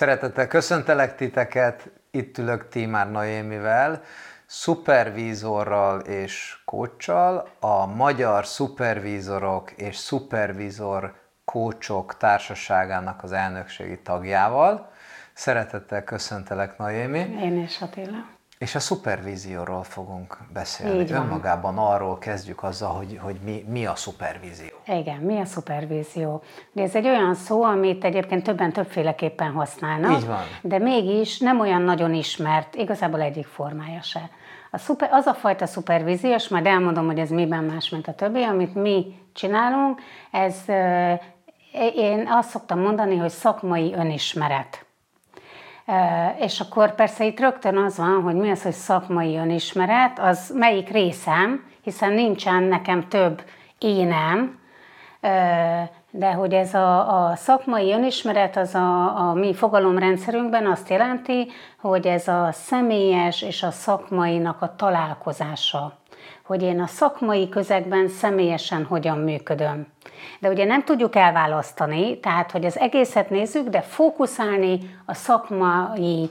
Szeretettel köszöntelek titeket, itt ülök Tímár Noémivel, szupervízorral és kócsal, a Magyar Szupervízorok és Szupervízor Kócsok Társaságának az elnökségi tagjával. Szeretettel köszöntelek, Noémi. Én is, Attila. És a szupervízióról fogunk beszélni. Önmagában arról kezdjük azzal, hogy, hogy mi, mi a szupervízió. Igen, mi a szupervízió? De ez egy olyan szó, amit egyébként többen többféleképpen használnak. Így van. De mégis nem olyan nagyon ismert, igazából egyik formája se. A szuper, az a fajta szupervízió, és majd elmondom, hogy ez miben más, mint a többi, amit mi csinálunk, ez én azt szoktam mondani, hogy szakmai önismeret. És akkor persze itt rögtön az van, hogy mi az, hogy szakmai önismeret, az melyik részem, hiszen nincsen nekem több énem, de hogy ez a, a szakmai önismeret, az a, a mi fogalomrendszerünkben azt jelenti, hogy ez a személyes és a szakmainak a találkozása hogy én a szakmai közegben személyesen hogyan működöm. De ugye nem tudjuk elválasztani, tehát hogy az egészet nézzük, de fókuszálni a szakmai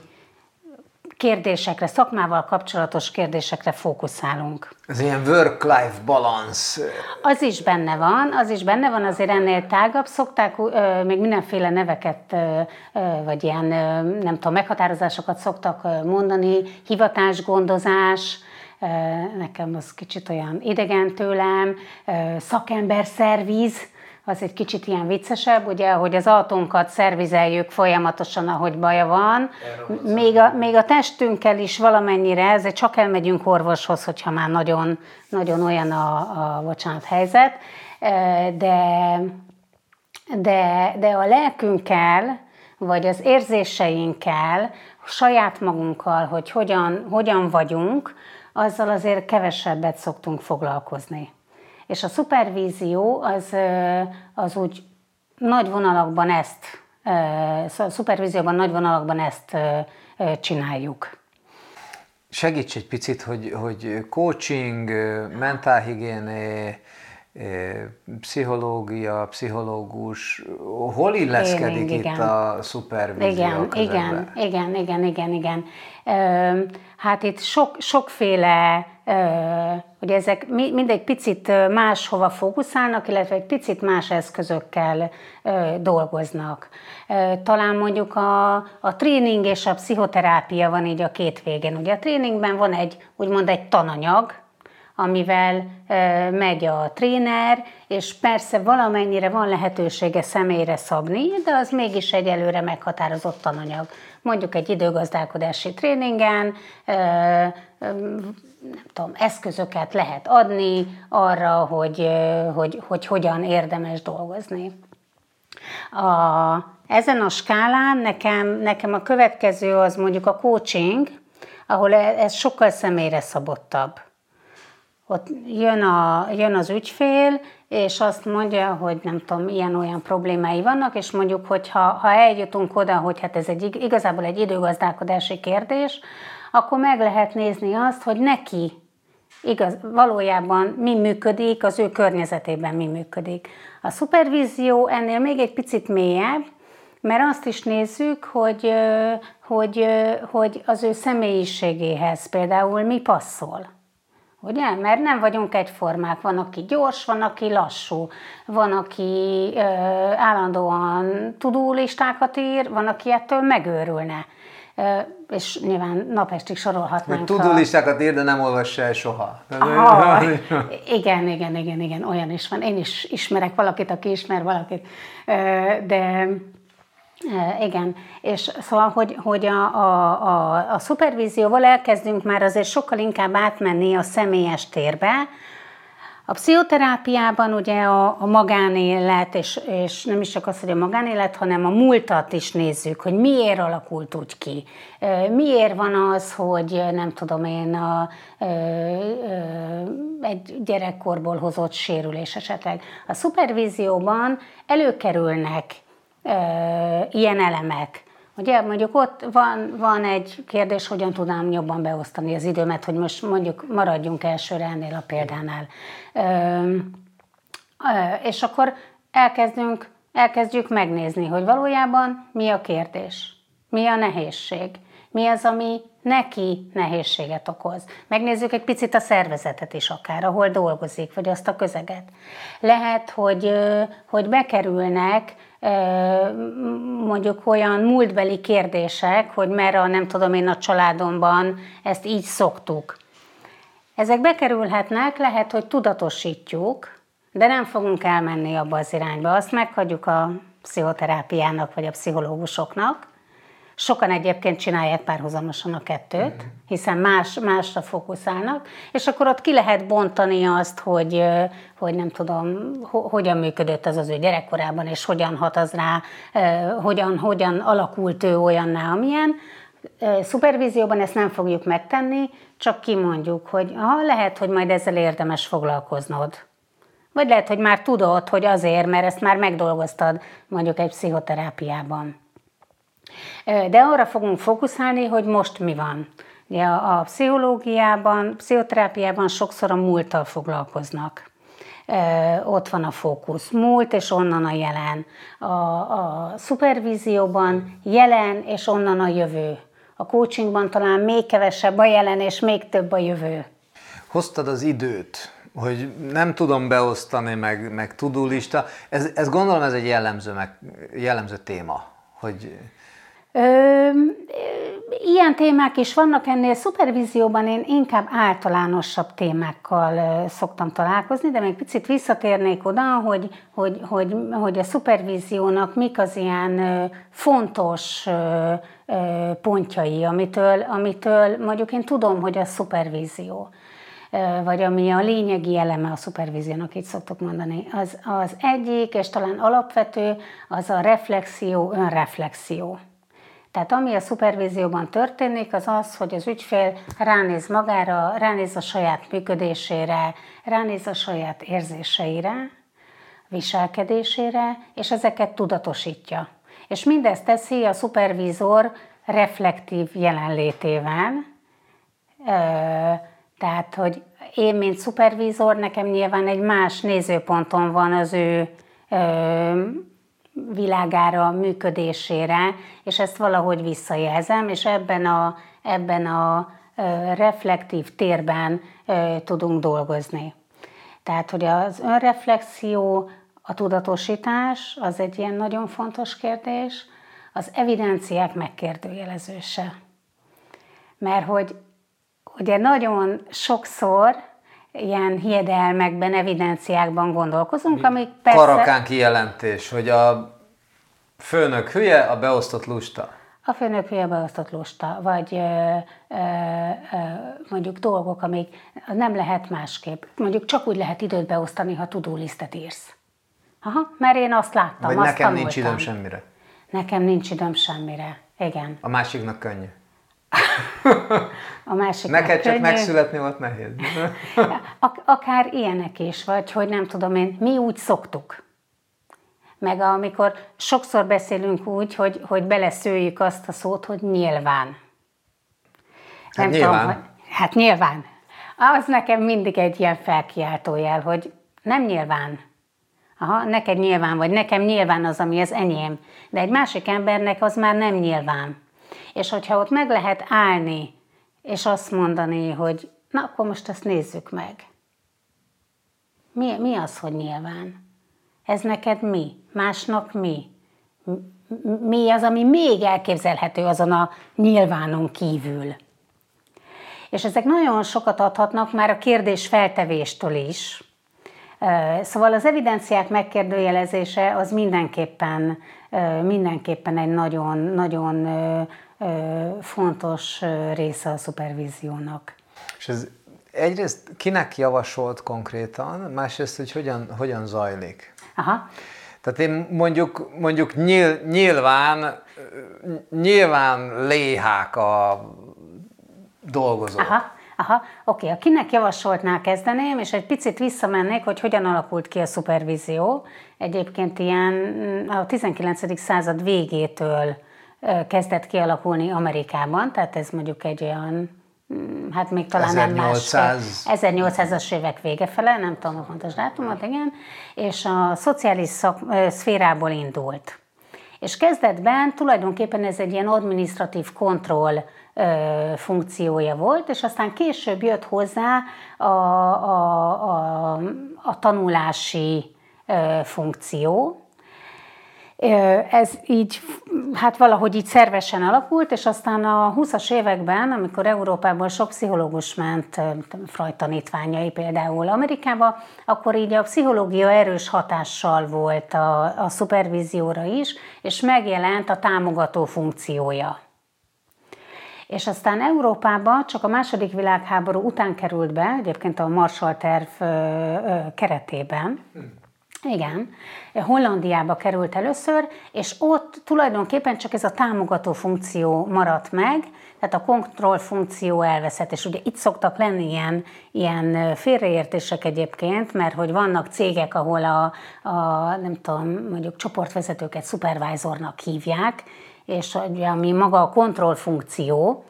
kérdésekre, szakmával kapcsolatos kérdésekre fókuszálunk. Ez ilyen work-life balance. Az is benne van, az is benne van, azért ennél tágabb szokták, még mindenféle neveket, vagy ilyen, nem tudom, meghatározásokat szoktak mondani, hivatásgondozás, nekem az kicsit olyan idegen tőlem, szakember szerviz, az egy kicsit ilyen viccesebb, ugye, hogy az autónkat szervizeljük folyamatosan, ahogy baja van. Még a, még a testünkkel is valamennyire, ezért csak elmegyünk orvoshoz, hogyha már nagyon, nagyon olyan a, a bocsánat, helyzet. De, de, de a lelkünkkel, vagy az érzéseinkkel, saját magunkkal, hogy hogyan, hogyan vagyunk, azzal azért kevesebbet szoktunk foglalkozni. És a szupervízió az, az úgy nagy vonalakban ezt, a szupervízióban nagy vonalakban ezt csináljuk. Segíts egy picit, hogy, hogy coaching, mentálhigiéné, pszichológia, pszichológus, hol illeszkedik Éling, itt igen. a szupervízió igen, igen, igen, igen, igen, igen. Hát itt sok, sokféle, hogy ezek mindegy picit máshova fókuszálnak, illetve egy picit más eszközökkel dolgoznak. Talán mondjuk a, a tréning és a pszichoterápia van így a két végén. Ugye a tréningben van egy, úgymond egy tananyag, amivel megy a tréner, és persze valamennyire van lehetősége személyre szabni, de az mégis egy előre meghatározott tananyag. Mondjuk egy időgazdálkodási tréningen, nem tudom, eszközöket lehet adni arra, hogy, hogy, hogy hogyan érdemes dolgozni. A, ezen a skálán nekem, nekem a következő az mondjuk a coaching, ahol ez sokkal személyre szabottabb ott jön, a, jön az ügyfél, és azt mondja, hogy nem tudom, ilyen-olyan problémái vannak, és mondjuk, hogy ha, ha eljutunk oda, hogy hát ez egy, igazából egy időgazdálkodási kérdés, akkor meg lehet nézni azt, hogy neki igaz, valójában mi működik, az ő környezetében mi működik. A szupervízió ennél még egy picit mélyebb, mert azt is nézzük, hogy, hogy, hogy az ő személyiségéhez például mi passzol. Ugye? Mert nem vagyunk egyformák. Van, aki gyors, van, aki lassú. Van, aki ö, állandóan tudulistákat ír, van, aki ettől megőrülne. Ö, és nyilván napestig sorolhatnánk. Hogy tudulistákat ír, de nem olvassa el soha. Aha, igen, igen, igen, igen, olyan is van. Én is ismerek valakit, aki ismer valakit. Ö, de igen, és szóval, hogy, hogy a, a, a, a szupervízióval elkezdünk már azért sokkal inkább átmenni a személyes térbe. A pszichoterápiában ugye a, a magánélet, és, és nem is csak az, hogy a magánélet, hanem a múltat is nézzük, hogy miért alakult úgy ki. Miért van az, hogy nem tudom én, a, egy gyerekkorból hozott sérülés esetleg. A szupervízióban előkerülnek ilyen elemek. Ugye mondjuk ott van, van egy kérdés, hogyan tudnám jobban beosztani az időmet, hogy most mondjuk maradjunk elsőre ennél a példánál. Ö, ö, és akkor elkezdünk, elkezdjük megnézni, hogy valójában mi a kérdés. Mi a nehézség? Mi az, ami neki nehézséget okoz. Megnézzük egy picit a szervezetet is akár, ahol dolgozik, vagy azt a közeget. Lehet, hogy, hogy bekerülnek mondjuk olyan múltbeli kérdések, hogy merre, nem tudom én a családomban ezt így szoktuk. Ezek bekerülhetnek, lehet, hogy tudatosítjuk, de nem fogunk elmenni abba az irányba. Azt meghagyjuk a pszichoterápiának vagy a pszichológusoknak, Sokan egyébként csinálják párhuzamosan a kettőt, hiszen más, másra fókuszálnak, és akkor ott ki lehet bontani azt, hogy, hogy nem tudom, hogyan működött az az ő gyerekkorában, és hogyan hat az rá, hogyan, hogyan alakult ő olyanná, amilyen. Szupervízióban ezt nem fogjuk megtenni, csak kimondjuk, hogy ha lehet, hogy majd ezzel érdemes foglalkoznod. Vagy lehet, hogy már tudod, hogy azért, mert ezt már megdolgoztad mondjuk egy pszichoterápiában. De arra fogunk fókuszálni, hogy most mi van. Ugye a pszichológiában, pszichoterápiában sokszor a múlttal foglalkoznak. Ott van a fókusz, múlt és onnan a jelen. A, a szupervízióban jelen és onnan a jövő. A coachingban talán még kevesebb a jelen és még több a jövő. Hoztad az időt, hogy nem tudom beosztani, meg, meg tudulista. Ez, ez gondolom ez egy jellemző, meg, jellemző téma, hogy ilyen témák is vannak ennél, szupervízióban én inkább általánosabb témákkal szoktam találkozni, de még picit visszatérnék oda, hogy, hogy, hogy, hogy a szupervíziónak mik az ilyen fontos pontjai, amitől, amitől mondjuk én tudom, hogy a szupervízió vagy ami a lényegi eleme a szupervíziónak, így szoktuk mondani. Az, az egyik, és talán alapvető, az a reflexió, önreflexió. Tehát ami a szupervízióban történik, az az, hogy az ügyfél ránéz magára, ránéz a saját működésére, ránéz a saját érzéseire, viselkedésére, és ezeket tudatosítja. És mindezt teszi a szupervízor reflektív jelenlétével, tehát, hogy én, mint szupervízor, nekem nyilván egy más nézőponton van az ő világára, működésére, és ezt valahogy visszajelzem, és ebben a, ebben a reflektív térben tudunk dolgozni. Tehát, hogy az önreflexió, a tudatosítás az egy ilyen nagyon fontos kérdés, az evidenciák megkérdőjelezése. Mert hogy ugye nagyon sokszor ilyen hiedelmekben, evidenciákban gondolkozunk, amik persze... Karakán kijelentés, hogy a főnök hülye, a beosztott lusta. A főnök hülye, a beosztott lusta, vagy ö, ö, ö, mondjuk dolgok, amik nem lehet másképp. Mondjuk csak úgy lehet időt beosztani, ha tudó lisztet írsz. Aha, mert én azt láttam, Vagy azt nekem tanultam. nincs időm semmire. Nekem nincs időm semmire, igen. A másiknak könnyű. A másik Neked csak könnyű. megszületni volt nehéz. Akár ilyenek is, vagy hogy nem tudom én, mi úgy szoktuk. Meg amikor sokszor beszélünk úgy, hogy, hogy beleszőjük azt a szót, hogy nyilván. Hát nem nyilván. Tudom, hogy, hát nyilván. Az nekem mindig egy ilyen felkiáltójel, hogy nem nyilván. Aha, neked nyilván, vagy nekem nyilván az, ami az enyém. De egy másik embernek az már nem nyilván. És hogyha ott meg lehet állni, és azt mondani, hogy na akkor most ezt nézzük meg. Mi, mi az, hogy nyilván? Ez neked mi? Másnak mi? Mi az, ami még elképzelhető azon a nyilvánon kívül? És ezek nagyon sokat adhatnak már a kérdés feltevéstől is. Szóval az evidenciák megkérdőjelezése az mindenképpen, mindenképpen egy nagyon, nagyon fontos része a szupervíziónak. És ez egyrészt kinek javasolt konkrétan, másrészt, hogy hogyan, hogyan zajlik? Aha. Tehát én mondjuk, mondjuk nyil, nyilván, nyilván léhák a dolgozók. Aha. Aha, oké, okay. kinek javasoltnál kezdeném, és egy picit visszamennék, hogy hogyan alakult ki a szupervízió. Egyébként ilyen a 19. század végétől kezdett kialakulni Amerikában, tehát ez mondjuk egy olyan Mm, hát még talán 1800... nem más. 1800-as évek vége fele, nem tudom a pontos dátumot, igen, és a szociális szak, szférából indult. És kezdetben tulajdonképpen ez egy ilyen administratív kontroll funkciója volt, és aztán később jött hozzá a, a, a, a tanulási funkció, ez így, hát valahogy így szervesen alakult, és aztán a 20-as években, amikor Európából sok pszichológus ment, Freud tanítványai például Amerikába, akkor így a pszichológia erős hatással volt a, a szupervízióra is, és megjelent a támogató funkciója. És aztán Európába csak a második világháború után került be, egyébként a Marshall terv keretében, hmm igen, Hollandiába került először, és ott tulajdonképpen csak ez a támogató funkció maradt meg, tehát a kontroll funkció elveszett, és ugye itt szoktak lenni ilyen, ilyen félreértések egyébként, mert hogy vannak cégek, ahol a, a nem tudom, mondjuk csoportvezetőket szupervájzornak hívják, és ami maga a kontroll funkció,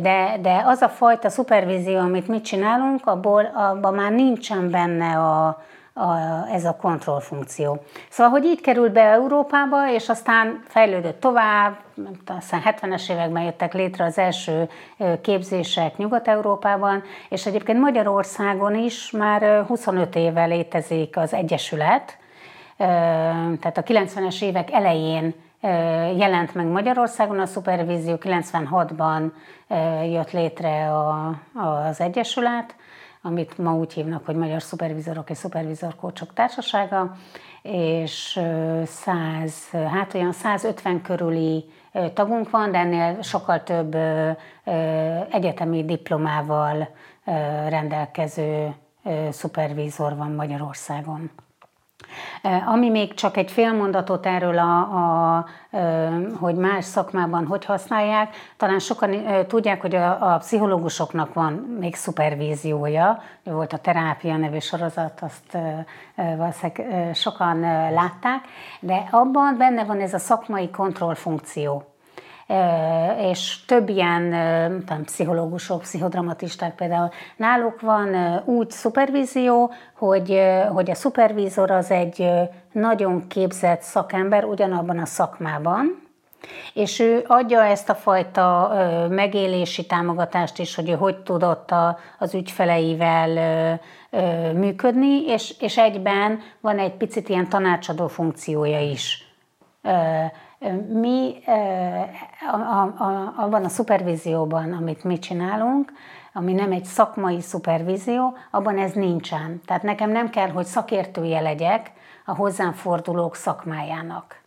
de, de az a fajta szupervízió, amit mi csinálunk, abból abban már nincsen benne a, a, ez a kontrollfunkció. Szóval, hogy így került be Európába, és aztán fejlődött tovább, aztán 70-es években jöttek létre az első képzések Nyugat-Európában, és egyébként Magyarországon is már 25 éve létezik az Egyesület, tehát a 90-es évek elején jelent meg Magyarországon a szupervízió, 96-ban jött létre a, az Egyesület, amit ma úgy hívnak, hogy Magyar Szupervizorok és Szupervizorkócsok Társasága, és 100, hát olyan 150 körüli tagunk van, de ennél sokkal több egyetemi diplomával rendelkező szupervízor van Magyarországon. Ami még csak egy fél mondatot erről, a, a, hogy más szakmában hogy használják, talán sokan tudják, hogy a, a pszichológusoknak van még szupervíziója, volt a terápia nevű sorozat, azt valószínűleg sokan látták, de abban benne van ez a szakmai kontrollfunkció és több ilyen tudom, pszichológusok, pszichodramatisták például. Náluk van úgy szupervízió, hogy, hogy a szupervízor az egy nagyon képzett szakember ugyanabban a szakmában, és ő adja ezt a fajta megélési támogatást is, hogy ő hogy tudott a, az ügyfeleivel működni, és, és egyben van egy picit ilyen tanácsadó funkciója is mi abban a szupervízióban, amit mi csinálunk, ami nem egy szakmai szupervízió, abban ez nincsen. Tehát nekem nem kell, hogy szakértője legyek a hozzám fordulók szakmájának.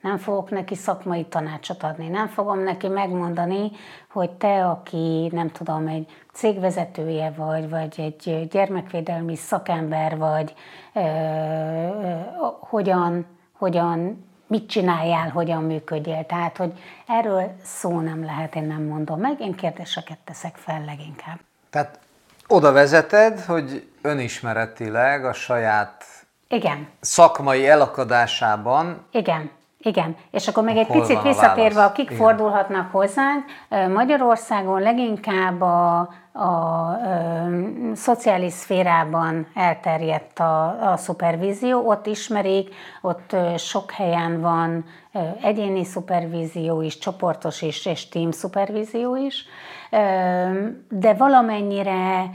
Nem fogok neki szakmai tanácsot adni, nem fogom neki megmondani, hogy te, aki nem tudom, egy cégvezetője vagy, vagy egy gyermekvédelmi szakember vagy, ö, ö, hogyan, hogyan mit csináljál, hogyan működjél. Tehát, hogy erről szó nem lehet, én nem mondom meg, én kérdéseket teszek fel leginkább. Tehát oda vezeted, hogy önismeretileg a saját Igen. szakmai elakadásában Igen. Igen, és akkor még egy Hol picit visszatérve, akik Igen. fordulhatnak hozzánk, Magyarországon leginkább a, a, a szociális szférában elterjedt a, a szupervízió, ott ismerik, ott sok helyen van egyéni szupervízió is, csoportos is, és team szupervízió is, de valamennyire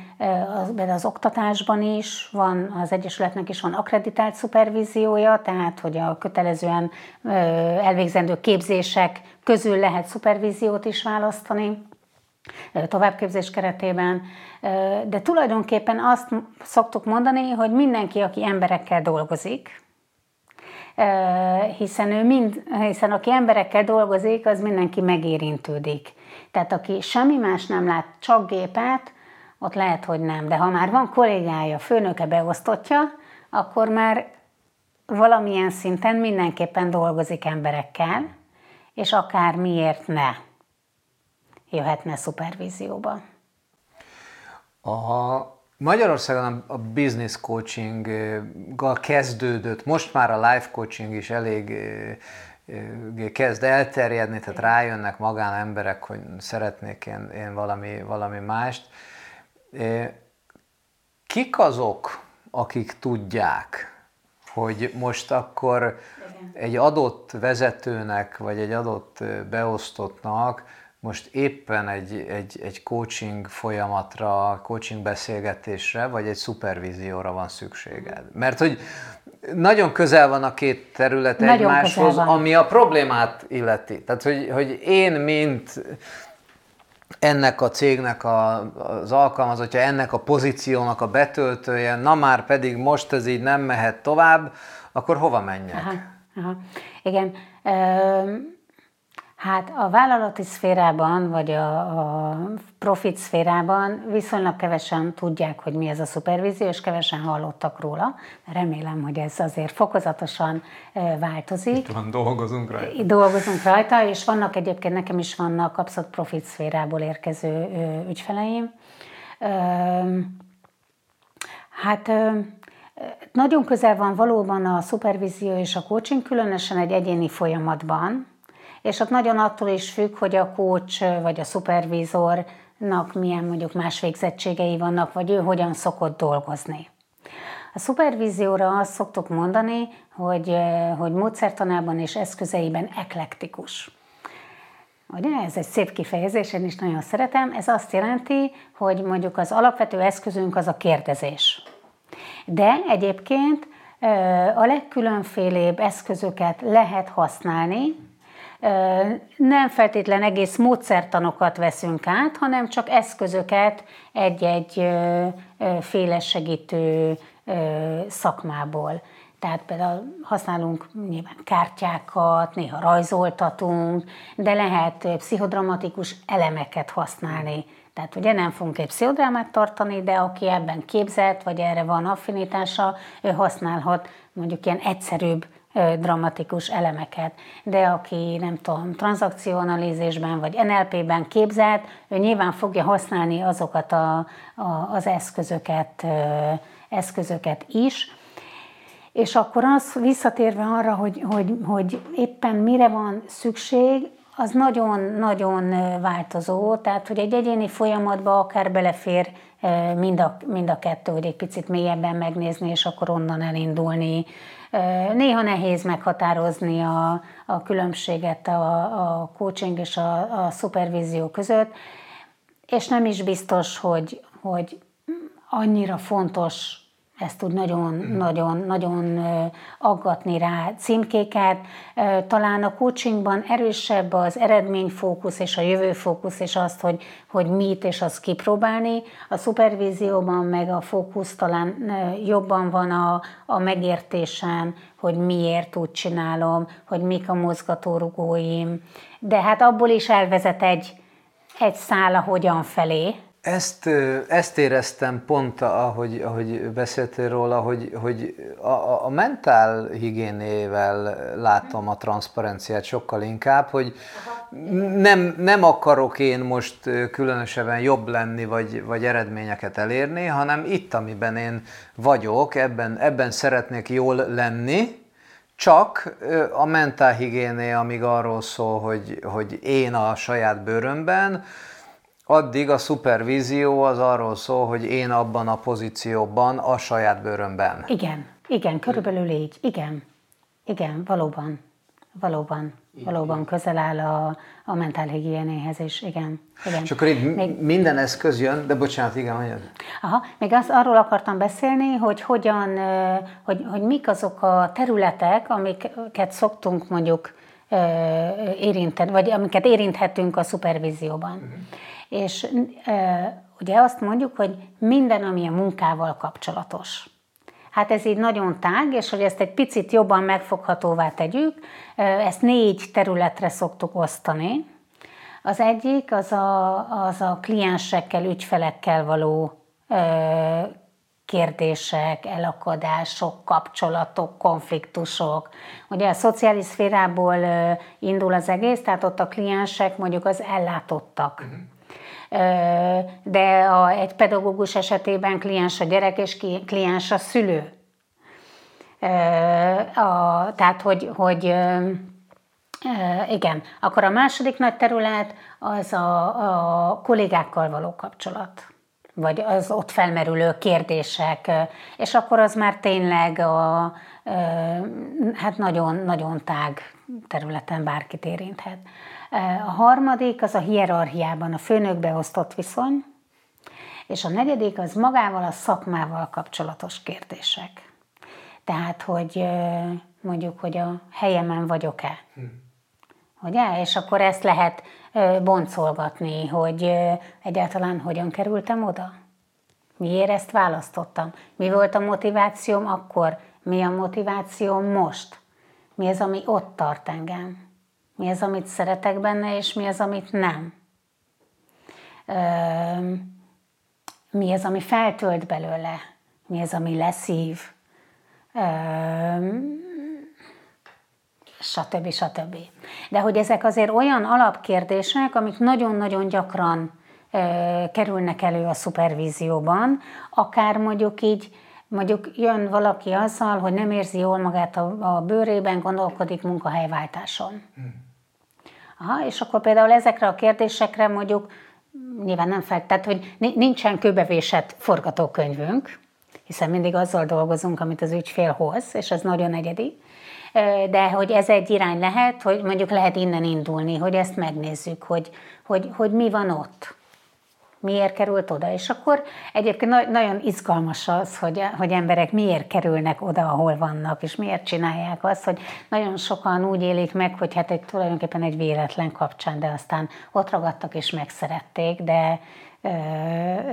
az, az oktatásban is van, az Egyesületnek is van akreditált szupervíziója, tehát hogy a kötelezően elvégzendő képzések közül lehet szupervíziót is választani továbbképzés keretében, de tulajdonképpen azt szoktuk mondani, hogy mindenki, aki emberekkel dolgozik, hiszen ő mind, hiszen aki emberekkel dolgozik, az mindenki megérintődik. Tehát aki semmi más nem lát, csak gépet, ott lehet, hogy nem. De ha már van kollégája, főnöke beosztotja, akkor már valamilyen szinten mindenképpen dolgozik emberekkel, és akár miért ne jöhetne szupervízióba. A Magyarországon a business coachinggal kezdődött, most már a life coaching is elég kezd elterjedni, tehát rájönnek magánemberek, hogy szeretnék én, én valami, valami mást. Kik azok, akik tudják, hogy most akkor egy adott vezetőnek, vagy egy adott beosztottnak most éppen egy, egy, egy coaching folyamatra, coaching beszélgetésre, vagy egy szupervízióra van szükséged. Mert hogy nagyon közel van a két terület nagyon egymáshoz, ami a problémát illeti. Tehát, hogy, hogy én, mint ennek a cégnek a, az alkalmazottja, ennek a pozíciónak a betöltője, na már pedig most ez így nem mehet tovább, akkor hova menjek? Aha, aha. Igen. Ö- Hát a vállalati szférában, vagy a, a profit szférában viszonylag kevesen tudják, hogy mi ez a szupervízió, és kevesen hallottak róla. Remélem, hogy ez azért fokozatosan változik. Itt van, dolgozunk rajta. Dolgozunk rajta, és vannak egyébként, nekem is vannak abszolút profit szférából érkező ügyfeleim. Hát nagyon közel van valóban a szupervízió és a coaching, különösen egy egyéni folyamatban, és ott nagyon attól is függ, hogy a coach vagy a szupervízornak milyen mondjuk más végzettségei vannak, vagy ő hogyan szokott dolgozni. A szupervízióra azt szoktuk mondani, hogy, hogy módszertanában és eszközeiben eklektikus. Ugye, ez egy szép kifejezés, én is nagyon szeretem. Ez azt jelenti, hogy mondjuk az alapvető eszközünk az a kérdezés. De egyébként a legkülönfélébb eszközöket lehet használni, nem feltétlen egész módszertanokat veszünk át, hanem csak eszközöket egy-egy féle segítő szakmából. Tehát például használunk nyilván kártyákat, néha rajzoltatunk, de lehet pszichodramatikus elemeket használni. Tehát ugye nem fogunk egy pszichodrámát tartani, de aki ebben képzett, vagy erre van affinitása, ő használhat mondjuk ilyen egyszerűbb dramatikus elemeket. De aki, nem tudom, tranzakcióanalízisben vagy NLP-ben képzelt, ő nyilván fogja használni azokat a, a, az eszközöket, eszközöket is. És akkor az visszatérve arra, hogy, hogy, hogy éppen mire van szükség, az nagyon-nagyon változó, tehát hogy egy egyéni folyamatba akár belefér mind a, mind a kettő, hogy egy picit mélyebben megnézni, és akkor onnan elindulni. Néha nehéz meghatározni a, a különbséget a, a coaching és a, a szupervízió között, és nem is biztos, hogy, hogy annyira fontos ezt úgy nagyon-nagyon-nagyon aggatni rá címkéket. Talán a coachingban erősebb az eredményfókusz és a jövőfókusz, és azt, hogy, hogy mit és azt kipróbálni. A szupervízióban meg a fókusz talán jobban van a, a megértésen, hogy miért úgy csinálom, hogy mik a mozgatórugóim. De hát abból is elvezet egy, egy szála hogyan felé, ezt, ezt éreztem pont, ahogy, ahogy beszéltél róla, hogy, hogy a, a mentál higiénével látom a transzparenciát sokkal inkább, hogy nem, nem akarok én most különösebben jobb lenni, vagy, vagy eredményeket elérni, hanem itt, amiben én vagyok, ebben, ebben szeretnék jól lenni, csak a mentálhigiéné, amíg arról szól, hogy, hogy én a saját bőrömben, Addig a szupervízió az arról szól, hogy én abban a pozícióban, a saját bőrömben. Igen, igen, körülbelül így. Igen, igen, valóban. Valóban, valóban közel áll a, a mentálhigiénéhez is, igen. igen. És akkor itt még, minden eszköz jön, de bocsánat, igen, mondjad. Aha, még az, arról akartam beszélni, hogy hogyan, hogy, hogy mik azok a területek, amiket szoktunk mondjuk érinteni, vagy amiket érinthetünk a szupervízióban. Uh-huh és ugye azt mondjuk, hogy minden, ami a munkával kapcsolatos. Hát ez így nagyon tág, és hogy ezt egy picit jobban megfoghatóvá tegyük, ezt négy területre szoktuk osztani. Az egyik az a, az a kliensekkel, ügyfelekkel való kérdések, elakadások, kapcsolatok, konfliktusok. Ugye a szociális szférából indul az egész, tehát ott a kliensek mondjuk az ellátottak. Uh-huh de a, egy pedagógus esetében kliens a gyerek és kliens a szülő. A, tehát, hogy, hogy igen, akkor a második nagy terület az a, a kollégákkal való kapcsolat. vagy az ott felmerülő kérdések, és akkor az már tényleg a, hát nagyon, nagyon tág területen bárkit érinthet. A harmadik az a hierarchiában a főnökbe osztott viszony, és a negyedik az magával a szakmával kapcsolatos kérdések. Tehát, hogy mondjuk, hogy a helyemen vagyok-e. Hm. Ugye? És akkor ezt lehet boncolgatni, hogy egyáltalán hogyan kerültem oda. Miért ezt választottam? Mi volt a motivációm akkor? Mi a motivációm most? Mi az, ami ott tart engem? Mi az, amit szeretek benne, és mi az, amit nem? Mi az, ami feltölt belőle? Mi az, ami leszív? stb. stb. De hogy ezek azért olyan alapkérdések, amik nagyon-nagyon gyakran kerülnek elő a szupervízióban, akár mondjuk így, mondjuk jön valaki azzal, hogy nem érzi jól magát a, a bőrében, gondolkodik munkahelyváltáson. Hmm. Aha, és akkor például ezekre a kérdésekre mondjuk nyilván nem fel, tehát hogy nincsen kőbevésett forgatókönyvünk, hiszen mindig azzal dolgozunk, amit az ügyfél hoz, és ez nagyon egyedi, de hogy ez egy irány lehet, hogy mondjuk lehet innen indulni, hogy ezt megnézzük, hogy, hogy, hogy mi van ott miért került oda. És akkor egyébként nagyon izgalmas az, hogy, hogy emberek miért kerülnek oda, ahol vannak, és miért csinálják azt, hogy nagyon sokan úgy élik meg, hogy hát egy, tulajdonképpen egy véletlen kapcsán, de aztán ott ragadtak és megszerették, de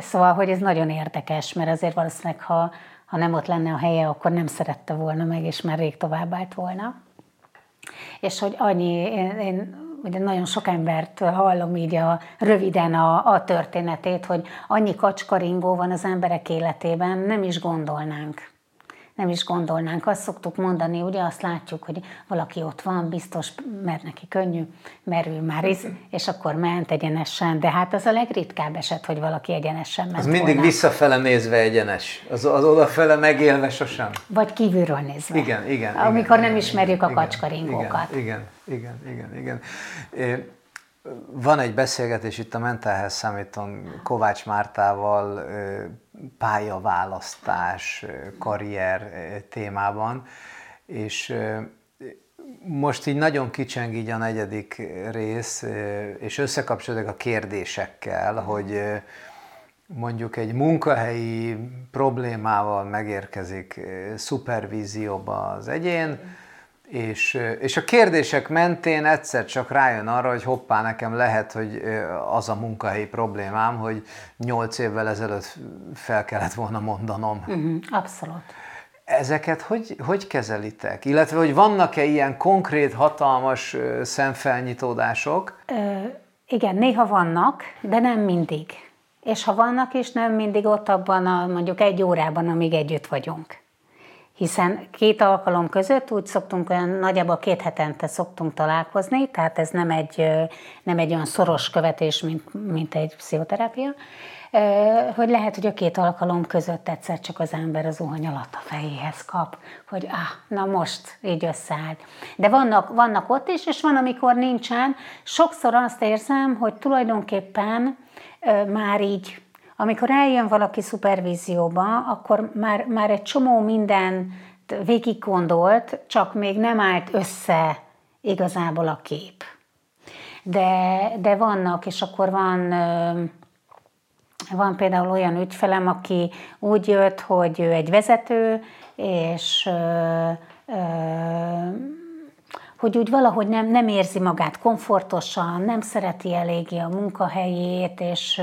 Szóval, hogy ez nagyon érdekes, mert azért valószínűleg, ha, ha nem ott lenne a helye, akkor nem szerette volna meg, és már rég tovább volna. És hogy annyi, én, én ugye nagyon sok embert hallom így a, röviden a, a történetét, hogy annyi kacskaringó van az emberek életében, nem is gondolnánk nem is gondolnánk. Azt szoktuk mondani, ugye azt látjuk, hogy valaki ott van, biztos, mert neki könnyű, merül már is, és akkor ment egyenesen, de hát az a legritkább eset, hogy valaki egyenesen ment Az mindig volna. visszafele nézve egyenes, az, az odafele megélve sosem. Vagy kívülről nézve. Igen, igen. Amikor igen, nem ismerjük igen, a kacskaringókat. Igen, igen, igen, igen. igen. Van egy beszélgetés itt a Mental Health Summit-on Kovács Mártával pályaválasztás, karrier témában, és most így nagyon kicseng így a negyedik rész, és összekapcsolódik a kérdésekkel, hogy mondjuk egy munkahelyi problémával megérkezik szupervízióba az egyén, és, és a kérdések mentén egyszer csak rájön arra, hogy hoppá, nekem lehet, hogy az a munkahelyi problémám, hogy nyolc évvel ezelőtt fel kellett volna mondanom. Uh-huh, abszolút. Ezeket hogy, hogy kezelitek? Illetve, hogy vannak-e ilyen konkrét, hatalmas szemfelnyitódások? Ö, igen, néha vannak, de nem mindig. És ha vannak is, nem mindig ott abban a mondjuk egy órában, amíg együtt vagyunk hiszen két alkalom között úgy szoktunk, olyan nagyjából két hetente szoktunk találkozni, tehát ez nem egy, nem egy olyan szoros követés, mint, mint egy pszichoterápia, hogy lehet, hogy a két alkalom között egyszer csak az ember az zuhany alatt a fejéhez kap, hogy ah, na most így összeállt. De vannak, vannak ott is, és van, amikor nincsen. Sokszor azt érzem, hogy tulajdonképpen már így amikor eljön valaki szupervízióba, akkor már, már egy csomó minden végig gondolt, csak még nem állt össze igazából a kép. De, de vannak, és akkor van, van például olyan ügyfelem, aki úgy jött, hogy ő egy vezető, és hogy úgy valahogy nem, nem érzi magát komfortosan, nem szereti eléggé a munkahelyét, és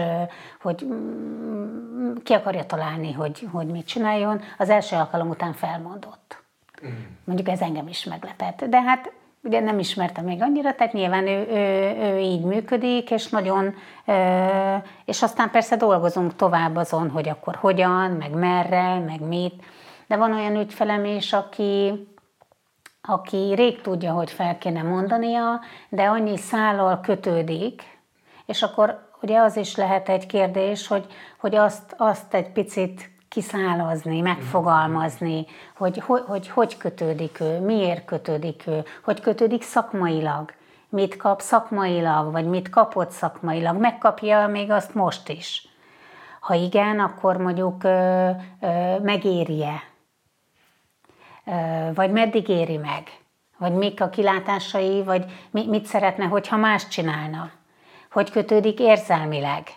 hogy mm, ki akarja találni, hogy, hogy mit csináljon, az első alkalom után felmondott. Mm. Mondjuk ez engem is meglepett. De hát ugye nem ismertem még annyira, tehát nyilván ő, ő, ő így működik, és nagyon, és aztán persze dolgozunk tovább azon, hogy akkor hogyan, meg merre, meg mit. De van olyan ügyfelem is, aki, aki rég tudja, hogy fel kéne mondania, de annyi szállal kötődik, és akkor ugye az is lehet egy kérdés, hogy, hogy azt, azt egy picit kiszálazni, megfogalmazni, hogy, hogy, hogy hogy kötődik ő, miért kötődik ő, hogy kötődik szakmailag, mit kap szakmailag, vagy mit kapott szakmailag, megkapja még azt most is. Ha igen, akkor mondjuk ö, ö, megéri-e? Vagy meddig éri meg? Vagy mik a kilátásai, vagy mit szeretne, hogyha más csinálna? Hogy kötődik érzelmileg?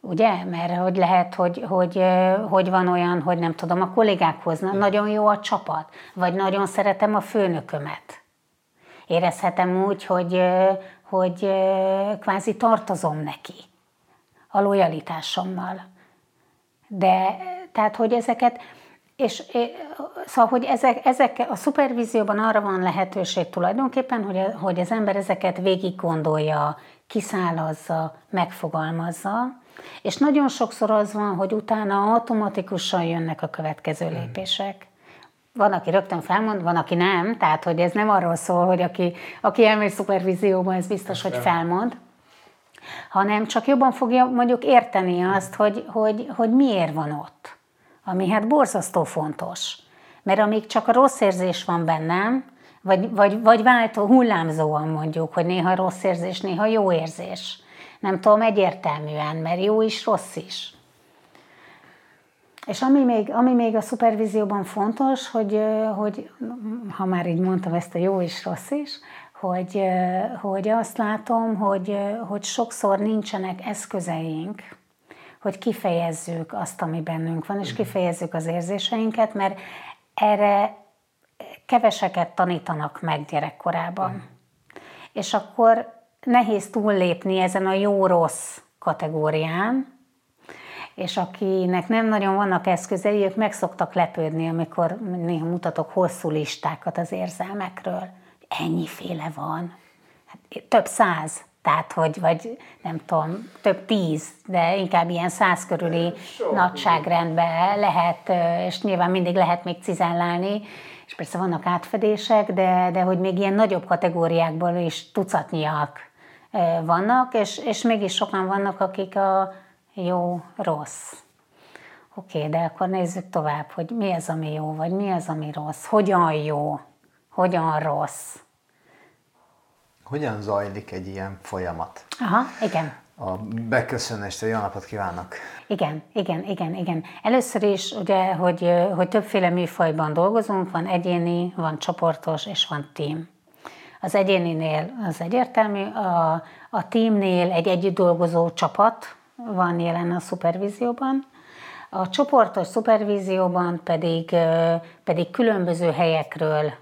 Ugye? Mert hogy lehet, hogy, hogy, hogy van olyan, hogy nem tudom, a kollégákhoz nagyon jó a csapat, vagy nagyon szeretem a főnökömet. Érezhetem úgy, hogy, hogy kvázi tartozom neki a lojalitásommal. De tehát, hogy ezeket, és szóval, hogy ezek, ezek a szupervízióban arra van lehetőség tulajdonképpen, hogy, hogy az ember ezeket végig gondolja, kiszálazza, megfogalmazza, és nagyon sokszor az van, hogy utána automatikusan jönnek a következő hmm. lépések. Van, aki rögtön felmond, van, aki nem, tehát hogy ez nem arról szól, hogy aki, aki elmegy szupervízióban, ez biztos, hogy felmond, hanem csak jobban fogja mondjuk érteni azt, hogy, hogy, hogy miért van ott. Ami hát borzasztó fontos. Mert amíg csak a rossz érzés van bennem, vagy, vagy, vagy váltó hullámzóan mondjuk, hogy néha rossz érzés, néha jó érzés. Nem tudom egyértelműen, mert jó is, rossz is. És ami még, ami még a szupervízióban fontos, hogy, hogy ha már így mondtam ezt a jó is, rossz is, hogy, hogy azt látom, hogy, hogy sokszor nincsenek eszközeink, hogy kifejezzük azt, ami bennünk van, és kifejezzük az érzéseinket, mert erre keveseket tanítanak meg gyerekkorában. Mm. És akkor nehéz túllépni ezen a jó-rossz kategórián, és akinek nem nagyon vannak eszközei, ők meg szoktak lepődni, amikor néha mutatok hosszú listákat az érzelmekről. Ennyiféle van. Hát, több száz. Tehát, hogy, vagy nem tudom, több tíz, de inkább ilyen száz körüli Sok. nagyságrendben lehet, és nyilván mindig lehet még cizellálni, és persze vannak átfedések, de, de hogy még ilyen nagyobb kategóriákból is tucatnyiak vannak, és, és mégis sokan vannak, akik a jó, rossz. Oké, okay, de akkor nézzük tovább, hogy mi az, ami jó, vagy mi az, ami rossz, hogyan jó, hogyan rossz. Hogyan zajlik egy ilyen folyamat? Aha, igen. A beköszönést, jó napot kívánok! Igen, igen, igen, igen. Először is ugye, hogy, hogy többféle műfajban dolgozunk, van egyéni, van csoportos és van team. Az egyéninél az egyértelmű, a, a teamnél egy együtt dolgozó csapat van jelen a szupervízióban, a csoportos szupervízióban pedig, pedig különböző helyekről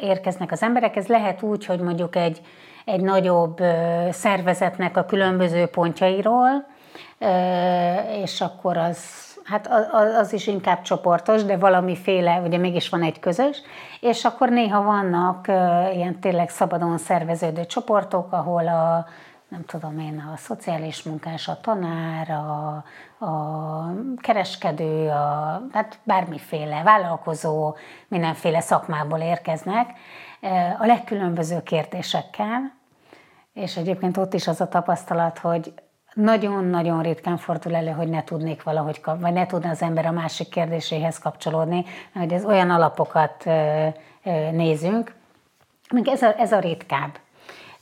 érkeznek az emberek. Ez lehet úgy, hogy mondjuk egy, egy nagyobb szervezetnek a különböző pontjairól, és akkor az, hát az is inkább csoportos, de valamiféle, ugye mégis van egy közös, és akkor néha vannak ilyen tényleg szabadon szerveződő csoportok, ahol a, nem tudom én, a szociális munkás, a tanár, a, a kereskedő, a, hát bármiféle vállalkozó, mindenféle szakmából érkeznek a legkülönböző kérdésekkel, és egyébként ott is az a tapasztalat, hogy nagyon-nagyon ritkán fordul elő, hogy ne tudnék valahogy, vagy ne tudna az ember a másik kérdéséhez kapcsolódni, hogy ez olyan alapokat nézünk, még ez a, ez a ritkább.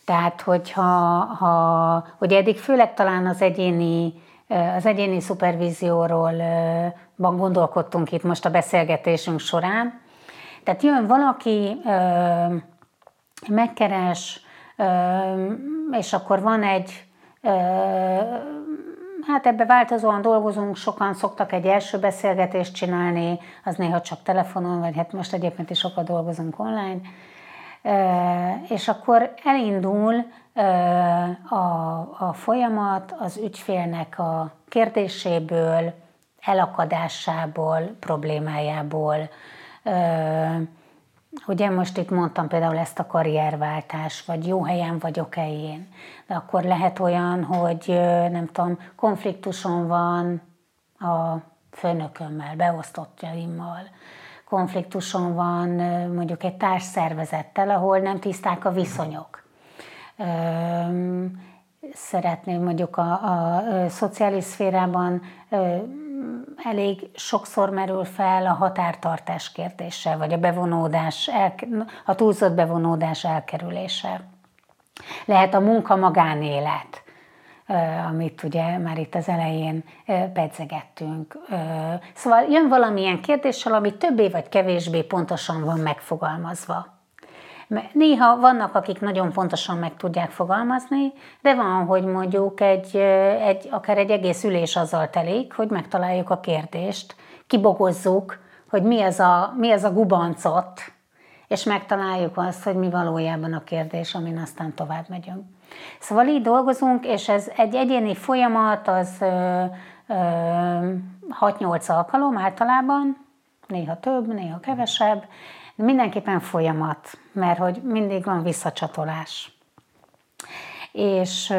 Tehát, hogyha ha, hogy eddig főleg talán az egyéni, az egyéni szupervízióról gondolkodtunk itt most a beszélgetésünk során. Tehát jön valaki, megkeres, és akkor van egy, hát ebbe változóan dolgozunk, sokan szoktak egy első beszélgetést csinálni, az néha csak telefonon, vagy hát most egyébként is sokat dolgozunk online, és akkor elindul a, a folyamat az ügyfélnek a kérdéséből, elakadásából, problémájából. Ugye most itt mondtam például ezt a karrierváltás, vagy jó helyen vagyok-e én. De akkor lehet olyan, hogy nem tudom, konfliktuson van a főnökömmel, beosztottjaimmal, konfliktuson van mondjuk egy társszervezettel, ahol nem tiszták a viszonyok. Szeretném mondjuk a, a, szociális szférában elég sokszor merül fel a határtartás kérdése, vagy a bevonódás, a túlzott bevonódás elkerülése. Lehet a munka magánélet amit ugye már itt az elején pedzegettünk. Szóval jön valamilyen kérdéssel, ami többé vagy kevésbé pontosan van megfogalmazva. Néha vannak, akik nagyon pontosan meg tudják fogalmazni, de van, hogy mondjuk egy, egy, akár egy egész ülés azzal telik, hogy megtaláljuk a kérdést, kibogozzuk, hogy mi az a, mi az a gubancot, és megtaláljuk azt, hogy mi valójában a kérdés, amin aztán tovább megyünk. Szóval így dolgozunk, és ez egy egyéni folyamat, az 6-8 alkalom általában, néha több, néha kevesebb, de mindenképpen folyamat, mert hogy mindig van visszacsatolás. És ö,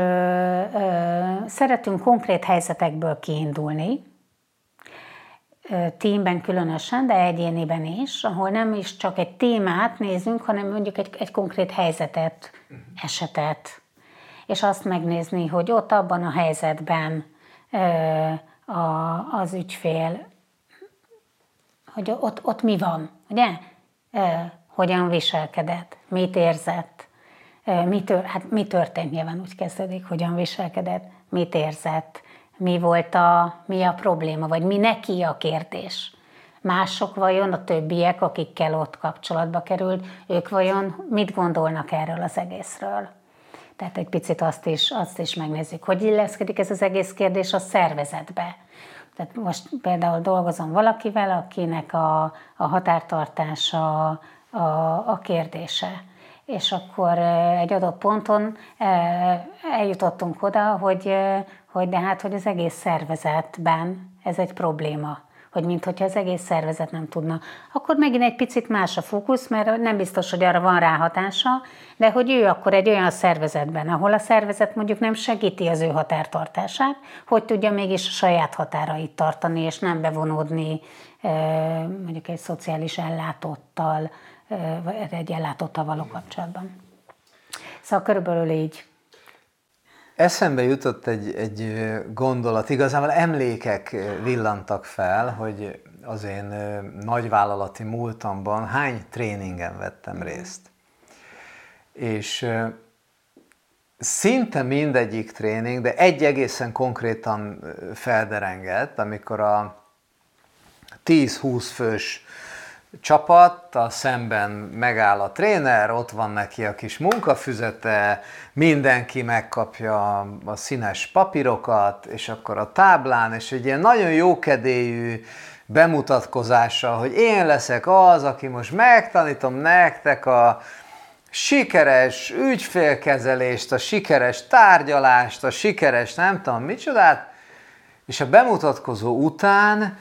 ö, szeretünk konkrét helyzetekből kiindulni, tímben különösen, de egyéniben is, ahol nem is csak egy témát nézünk, hanem mondjuk egy, egy konkrét helyzetet, esetet, és azt megnézni, hogy ott abban a helyzetben a, az ügyfél, hogy ott, ott mi van, ugye? Hogyan viselkedett, mit érzett, mi, tör, hát mi történt, nyilván úgy kezdődik, hogyan viselkedett, mit érzett, mi volt a, mi a probléma, vagy mi neki a kérdés. Mások vajon, a többiek, akikkel ott kapcsolatba került, ők vajon mit gondolnak erről az egészről? Tehát egy picit azt is, azt is megnézzük, hogy illeszkedik ez az egész kérdés a szervezetbe. Tehát most például dolgozom valakivel, akinek a, a határtartása a, a kérdése. És akkor egy adott ponton eljutottunk oda, hogy, hogy de hát, hogy az egész szervezetben ez egy probléma hogy mintha az egész szervezet nem tudna. Akkor megint egy picit más a fókusz, mert nem biztos, hogy arra van ráhatása, de hogy ő akkor egy olyan szervezetben, ahol a szervezet mondjuk nem segíti az ő határtartását, hogy tudja mégis a saját határait tartani, és nem bevonódni mondjuk egy szociális ellátottal, vagy egy ellátottal való kapcsolatban. Szóval körülbelül így. Eszembe jutott egy, egy gondolat, igazából emlékek villantak fel, hogy az én nagyvállalati múltamban hány tréningen vettem részt. És szinte mindegyik tréning, de egy egészen konkrétan felderengett, amikor a 10-20 fős csapattal szemben megáll a tréner, ott van neki a kis munkafüzete, mindenki megkapja a színes papírokat, és akkor a táblán, és egy ilyen nagyon jókedélyű bemutatkozása, hogy én leszek az, aki most megtanítom nektek a sikeres ügyfélkezelést, a sikeres tárgyalást, a sikeres nem tudom micsodát, és a bemutatkozó után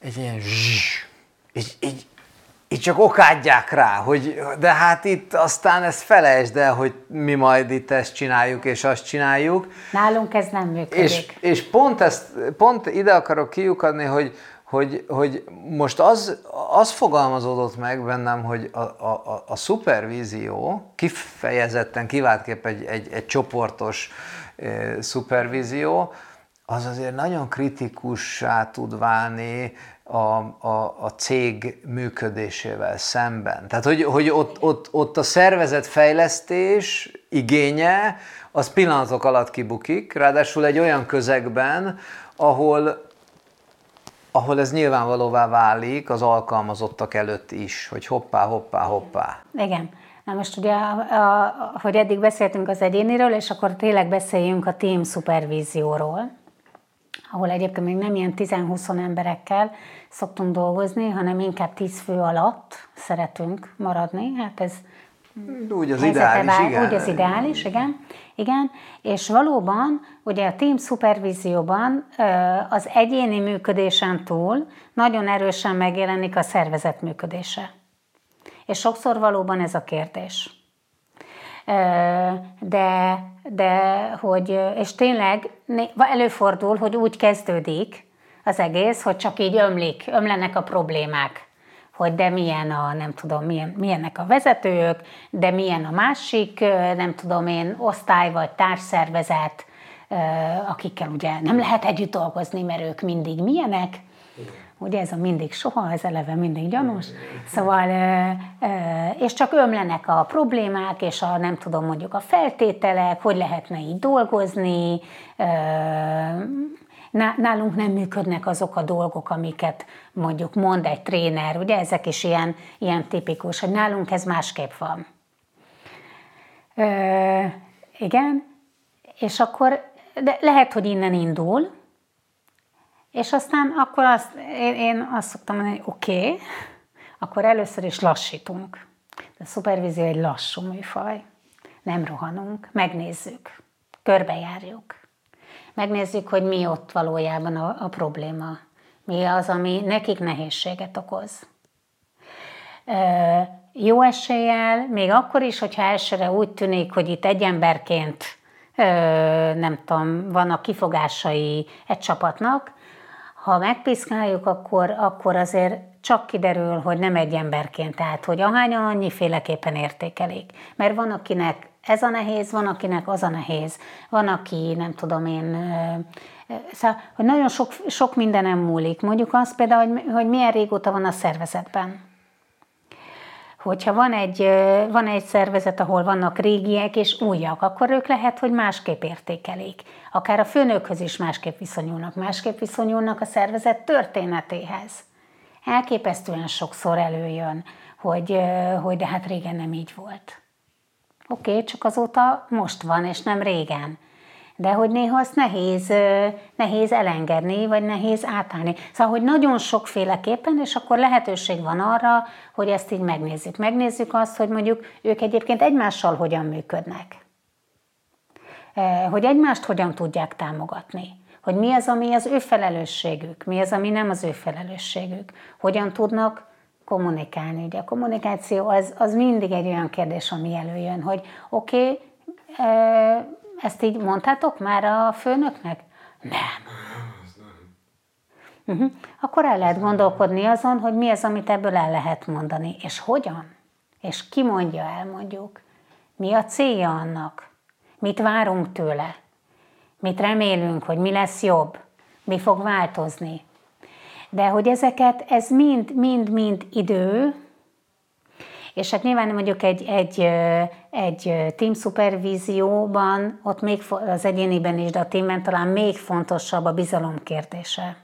egy ilyen zsss, így, így, így csak okádják rá, hogy de hát itt aztán ezt felejtsd el, hogy mi majd itt ezt csináljuk és azt csináljuk. Nálunk ez nem működik. És, és pont, ezt, pont ide akarok kiukadni, hogy, hogy, hogy most az, az fogalmazódott meg bennem, hogy a, a, a szupervízió kifejezetten kiváltképp egy, egy, egy csoportos e, szupervízió, az azért nagyon kritikussá tud válni a, a, a cég működésével szemben. Tehát, hogy, hogy ott, ott, ott a szervezetfejlesztés igénye, az pillanatok alatt kibukik, ráadásul egy olyan közegben, ahol, ahol ez nyilvánvalóvá válik az alkalmazottak előtt is, hogy hoppá, hoppá, hoppá. Igen. Na most ugye, a, a, hogy eddig beszéltünk az egyéniről, és akkor tényleg beszéljünk a team szupervízióról ahol egyébként még nem ilyen 10-20 emberekkel szoktunk dolgozni, hanem inkább 10 fő alatt szeretünk maradni. Hát ez úgy az ideális, vál, igen. Úgy az ideális, igen. igen. És valóban, ugye a team szupervízióban az egyéni működésen túl nagyon erősen megjelenik a szervezet működése. És sokszor valóban ez a kérdés de, de hogy, és tényleg előfordul, hogy úgy kezdődik az egész, hogy csak így ömlik, ömlenek a problémák hogy de milyen a, nem tudom, milyen, milyennek a vezetők, de milyen a másik, nem tudom én, osztály vagy társszervezet, akikkel ugye nem lehet együtt dolgozni, mert ők mindig milyenek. Ugye ez a mindig soha, ez eleve mindig gyanús. Szóval, és csak ömlenek a problémák, és a nem tudom mondjuk a feltételek, hogy lehetne így dolgozni, nálunk nem működnek azok a dolgok, amiket mondjuk mond egy tréner, ugye ezek is ilyen, ilyen tipikus, hogy nálunk ez másképp van. Igen, és akkor de lehet, hogy innen indul, és aztán akkor azt, én, én azt szoktam mondani, hogy oké, okay, akkor először is lassítunk. De a szupervízió egy lassú műfaj. Nem rohanunk, megnézzük, körbejárjuk. Megnézzük, hogy mi ott valójában a, a probléma. Mi az, ami nekik nehézséget okoz. Jó eséllyel, még akkor is, hogyha elsőre úgy tűnik, hogy itt egy emberként nem tudom, vannak kifogásai egy csapatnak, ha megpiszkáljuk, akkor, akkor azért csak kiderül, hogy nem egy emberként, tehát hogy ahányan annyiféleképpen értékelik. Mert van, akinek ez a nehéz, van, akinek az a nehéz. Van, aki, nem tudom én, szóval, hogy nagyon sok, sok mindenem múlik. Mondjuk azt például, hogy, hogy milyen régóta van a szervezetben hogyha van egy, van egy szervezet, ahol vannak régiek és újak, akkor ők lehet, hogy másképp értékelik. Akár a főnökhöz is másképp viszonyulnak, másképp viszonyulnak a szervezet történetéhez. Elképesztően sokszor előjön, hogy, hogy de hát régen nem így volt. Oké, okay, csak azóta most van, és nem régen de hogy néha azt nehéz, nehéz elengedni, vagy nehéz átállni. Szóval, hogy nagyon sokféleképpen, és akkor lehetőség van arra, hogy ezt így megnézzük. Megnézzük azt, hogy mondjuk ők egyébként egymással hogyan működnek. Hogy egymást hogyan tudják támogatni. Hogy mi az, ami az ő felelősségük, mi az, ami nem az ő felelősségük. Hogyan tudnak kommunikálni. Ugye a kommunikáció az, az mindig egy olyan kérdés, ami előjön, hogy oké, okay, ezt így mondtátok már a főnöknek? Nem. Uh-huh. Akkor el lehet gondolkodni azon, hogy mi az, amit ebből el lehet mondani, és hogyan, és ki mondja el mondjuk. Mi a célja annak? Mit várunk tőle? Mit remélünk, hogy mi lesz jobb? Mi fog változni? De hogy ezeket, ez mind, mind, mind idő, és hát nyilván mondjuk egy, egy, egy team szupervízióban, ott még az egyéniben is, de a teamben talán még fontosabb a bizalom kérdése.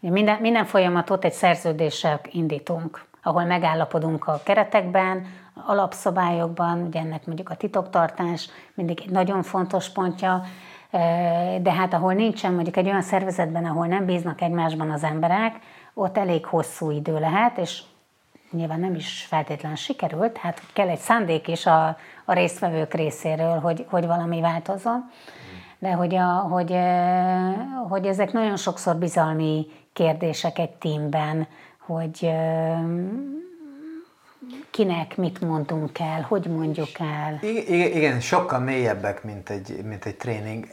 Minden, minden folyamatot egy szerződéssel indítunk, ahol megállapodunk a keretekben, alapszabályokban, ugye ennek mondjuk a titoktartás mindig egy nagyon fontos pontja, de hát ahol nincsen mondjuk egy olyan szervezetben, ahol nem bíznak egymásban az emberek, ott elég hosszú idő lehet, és nyilván nem is feltétlen sikerült, hát kell egy szándék is a, a résztvevők részéről, hogy, hogy valami változzon, de hogy, a, hogy, hogy ezek nagyon sokszor bizalmi kérdések egy tímben, hogy kinek mit mondunk el, hogy mondjuk el. Igen, igen sokkal mélyebbek, mint egy, mint egy tréning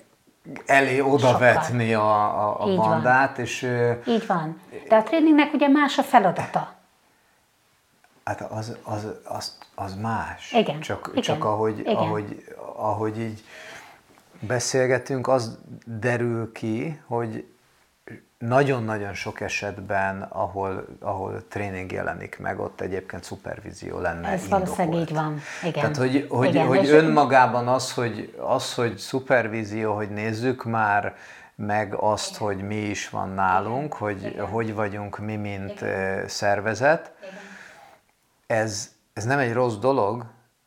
elé odavetni a, a, a bandát. Van. És, Így van. De a tréningnek ugye más a feladata. Hát az, az, az, az más. Igen. Csak, Igen. csak ahogy, Igen. ahogy, ahogy így beszélgetünk, az derül ki, hogy nagyon-nagyon sok esetben, ahol, ahol tréning jelenik meg, ott egyébként szupervízió lenne Ez valószínűleg így van. Igen. Tehát, hogy, hogy, Igen. hogy önmagában az hogy, az, hogy szupervízió, hogy nézzük már meg azt, hogy mi is van nálunk, hogy Igen. hogy vagyunk mi, mint Igen. szervezet, Igen ez, ez nem egy rossz dolog,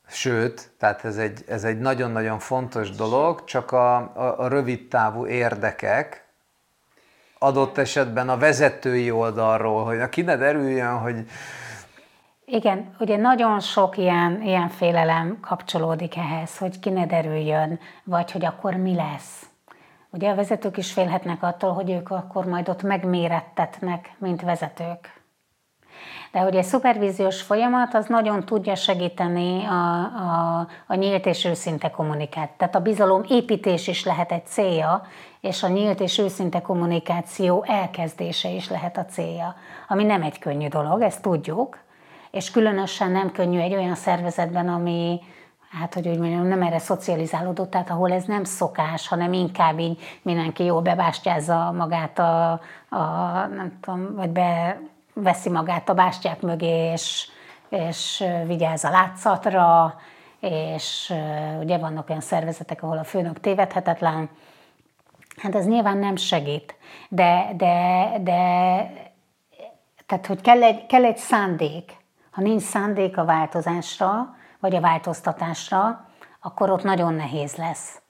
sőt, tehát ez egy, ez egy nagyon-nagyon fontos dolog, csak a, a, a rövid távú érdekek, adott esetben a vezetői oldalról, hogy aki ne derüljön, hogy... Igen, ugye nagyon sok ilyen, ilyen félelem kapcsolódik ehhez, hogy ki ne derüljön, vagy hogy akkor mi lesz. Ugye a vezetők is félhetnek attól, hogy ők akkor majd ott megmérettetnek, mint vezetők. De hogy egy szupervíziós folyamat az nagyon tudja segíteni a, a, a nyílt és őszinte kommunikát. Tehát a bizalom építés is lehet egy célja, és a nyílt és őszinte kommunikáció elkezdése is lehet a célja, ami nem egy könnyű dolog, ezt tudjuk, és különösen nem könnyű egy olyan szervezetben, ami hát hogy úgy mondjam, nem erre szocializálódott, tehát ahol ez nem szokás, hanem inkább így mindenki jól bebástyázza magát a, a nem tudom, vagy beveszi magát a bástyák mögé, és, és vigyáz a látszatra, és ugye vannak olyan szervezetek, ahol a főnök tévedhetetlen, hát ez nyilván nem segít, de, de, de tehát, hogy kell egy, kell egy szándék. Ha nincs szándék a változásra, vagy a változtatásra, akkor ott nagyon nehéz lesz.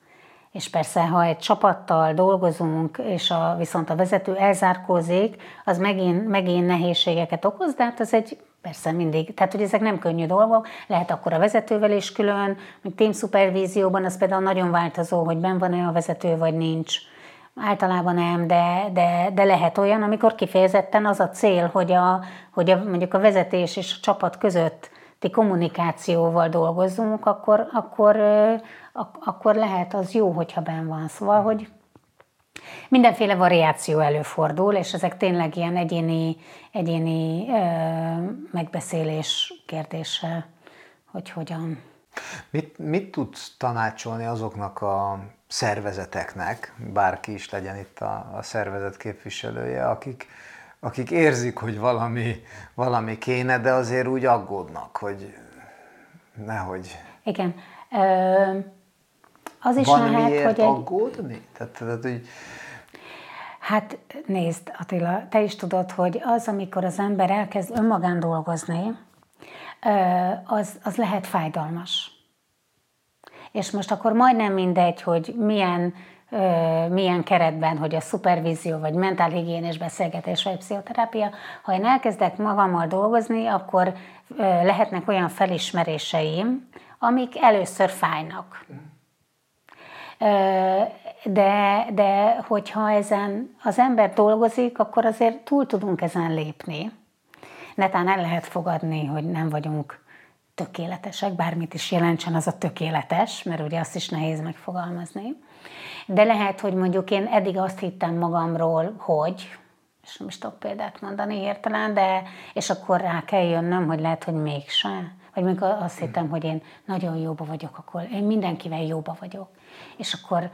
És persze, ha egy csapattal dolgozunk, és a, viszont a vezető elzárkózik, az megint, megint nehézségeket okoz, de hát ez egy Persze mindig. Tehát, hogy ezek nem könnyű dolgok. Lehet akkor a vezetővel is külön, még team szupervízióban az például nagyon változó, hogy ben van-e a vezető, vagy nincs. Általában nem, de, de, de lehet olyan, amikor kifejezetten az a cél, hogy, a, hogy a, mondjuk a vezetés és a csapat között ti kommunikációval dolgozunk, akkor, akkor, akkor lehet az jó, hogyha ben van. Szóval, hogy mindenféle variáció előfordul, és ezek tényleg ilyen egyéni, egyéni ö, megbeszélés kérdése, hogy hogyan. Mit, mit tudsz tanácsolni azoknak a szervezeteknek, bárki is legyen itt a, a szervezet képviselője, akik, akik érzik, hogy valami, valami kéne, de azért úgy aggódnak, hogy nehogy. Igen. Ö, az is Van lehet, miért hogy egy... aggódni? Tehát, tehát, hogy... Hát nézd, Attila, te is tudod, hogy az, amikor az ember elkezd önmagán dolgozni, az, az lehet fájdalmas. És most akkor majdnem mindegy, hogy milyen, milyen keretben, hogy a szupervízió, vagy mentálhigiénés beszélgetés, vagy pszichoterápia, ha én elkezdek magammal dolgozni, akkor lehetnek olyan felismeréseim, amik először fájnak. De, de hogyha ezen az ember dolgozik, akkor azért túl tudunk ezen lépni. Netán el lehet fogadni, hogy nem vagyunk tökéletesek, bármit is jelentsen az a tökéletes, mert ugye azt is nehéz megfogalmazni. De lehet, hogy mondjuk én eddig azt hittem magamról, hogy, és nem is tudok példát mondani értelen, de és akkor rá kell jönnöm, hogy lehet, hogy mégse. Vagy amikor azt hittem, hogy én nagyon jóba vagyok, akkor én mindenkivel jóba vagyok. És akkor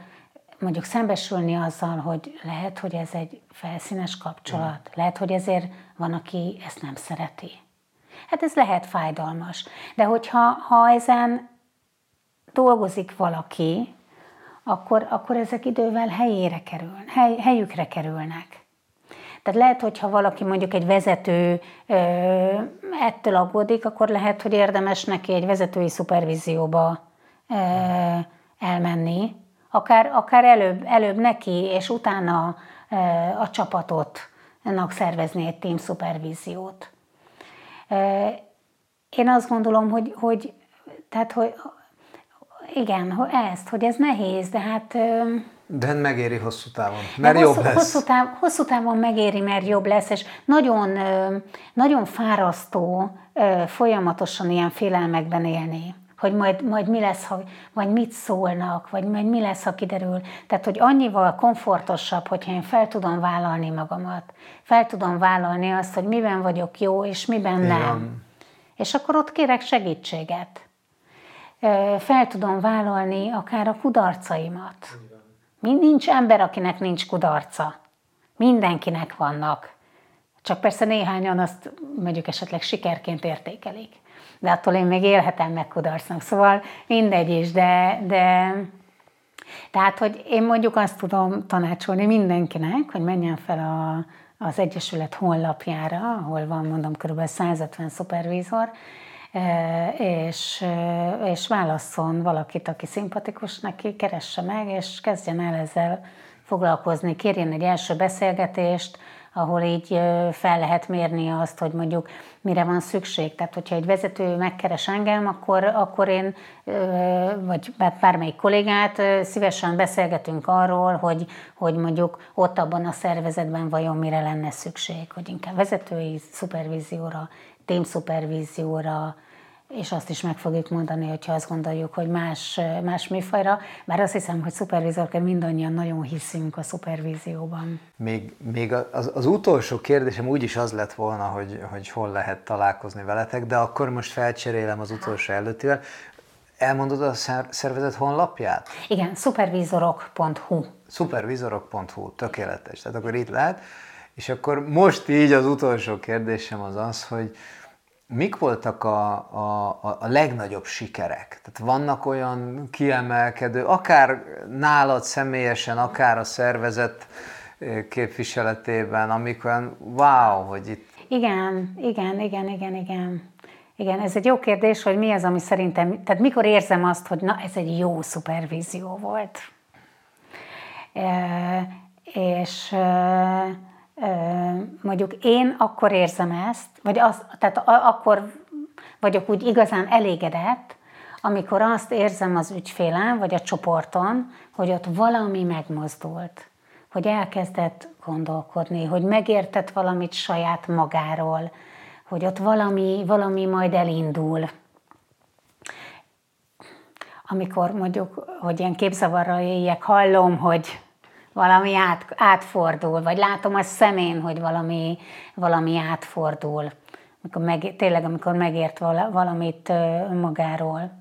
mondjuk szembesülni azzal, hogy lehet, hogy ez egy felszínes kapcsolat, lehet, hogy ezért van, aki ezt nem szereti. Hát ez lehet fájdalmas. De hogyha ha ezen dolgozik valaki, akkor, akkor ezek idővel helyére kerül, hely, helyükre kerülnek. Tehát lehet, hogyha valaki mondjuk egy vezető ö, ettől aggódik, akkor lehet, hogy érdemes neki egy vezetői szupervízióba ö, elmenni, akár, akár előbb, előbb neki, és utána ö, a ennek szervezni egy team szupervíziót. Én azt gondolom, hogy, hogy tehát, hogy igen, ezt, hogy ez nehéz, de hát de megéri hosszú távon, mert hosszú, jobb lesz. Hosszú, táv, hosszú távon megéri, mert jobb lesz, és nagyon, nagyon fárasztó folyamatosan ilyen félelmekben élni hogy majd, majd mi lesz, ha, vagy mit szólnak, vagy majd mi lesz, ha kiderül. Tehát, hogy annyival komfortosabb, hogyha én fel tudom vállalni magamat. Fel tudom vállalni azt, hogy miben vagyok jó, és miben nem. Igen. És akkor ott kérek segítséget. Fel tudom vállalni akár a kudarcaimat. Igen Nincs ember, akinek nincs kudarca. Mindenkinek vannak. Csak persze néhányan azt mondjuk esetleg sikerként értékelik. De attól én még élhetem meg kudarcnak. Szóval mindegy is, de, de tehát, hogy én mondjuk azt tudom tanácsolni mindenkinek, hogy menjen fel a, az Egyesület honlapjára, ahol van mondom kb. 150 szupervízor, és, és válasszon valakit, aki szimpatikus neki, keresse meg, és kezdjen el ezzel foglalkozni, kérjen egy első beszélgetést, ahol így fel lehet mérni azt, hogy mondjuk mire van szükség. Tehát, hogyha egy vezető megkeres engem, akkor, akkor én, vagy bármelyik kollégát szívesen beszélgetünk arról, hogy, hogy mondjuk ott abban a szervezetben vajon mire lenne szükség, hogy inkább vezetői szupervízióra, témszupervízióra, és azt is meg fogjuk mondani, hogyha azt gondoljuk, hogy más, más műfajra, bár azt hiszem, hogy szupervizorként mindannyian nagyon hiszünk a szupervízióban. Még, még az, az utolsó kérdésem úgyis az lett volna, hogy, hogy hol lehet találkozni veletek, de akkor most felcserélem az utolsó előttivel. elmondod a szervezet honlapját? Igen, supervizorok.hu. Supervizorok.hu, tökéletes. Tehát akkor itt lehet. És akkor most így az utolsó kérdésem az az, hogy mik voltak a, a, a legnagyobb sikerek? Tehát vannak olyan kiemelkedő, akár nálad személyesen, akár a szervezet képviseletében, amikor wow, hogy itt... Igen, igen, igen, igen, igen. Igen, ez egy jó kérdés, hogy mi az, ami szerintem, tehát mikor érzem azt, hogy na, ez egy jó szupervízió volt. E, és e, mondjuk én akkor érzem ezt, vagy az, tehát akkor vagyok úgy igazán elégedett, amikor azt érzem az ügyfélem, vagy a csoporton, hogy ott valami megmozdult, hogy elkezdett gondolkodni, hogy megértett valamit saját magáról, hogy ott valami, valami majd elindul. Amikor mondjuk, hogy ilyen képzavarra éljek, hallom, hogy valami át, átfordul, vagy látom a szemén, hogy valami, valami átfordul. Amikor meg, tényleg, amikor megért valamit magáról.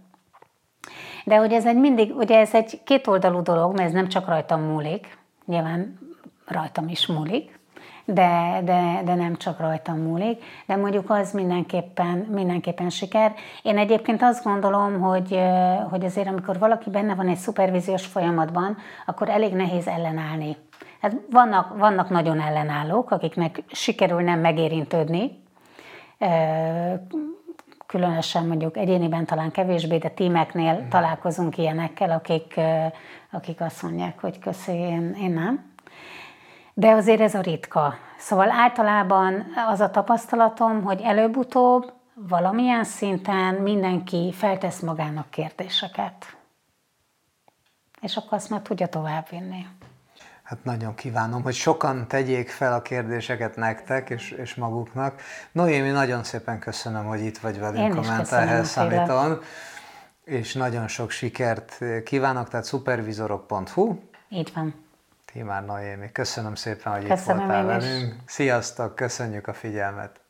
De hogy ez egy mindig, ugye ez egy kétoldalú dolog, mert ez nem csak rajtam múlik, nyilván rajtam is múlik, de, de, de nem csak rajtam múlik, de mondjuk az mindenképpen, mindenképpen siker. Én egyébként azt gondolom, hogy, hogy azért amikor valaki benne van egy szupervíziós folyamatban, akkor elég nehéz ellenállni. Hát vannak, vannak nagyon ellenállók, akiknek sikerül nem megérintődni, különösen mondjuk egyéniben talán kevésbé, de tímeknél találkozunk ilyenekkel, akik, akik azt mondják, hogy köszi, én, én nem. De azért ez a ritka. Szóval általában az a tapasztalatom, hogy előbb-utóbb valamilyen szinten mindenki feltesz magának kérdéseket. És akkor azt már tudja továbbvinni. Hát nagyon kívánom, hogy sokan tegyék fel a kérdéseket nektek és, és maguknak. Noémi, nagyon szépen köszönöm, hogy itt vagy velünk a Mental Summiton, és nagyon sok sikert kívánok, tehát supervizorok.hu. Így van. Timár Noémi. Köszönöm szépen, hogy Köszönöm itt voltál velünk. Sziasztok, köszönjük a figyelmet!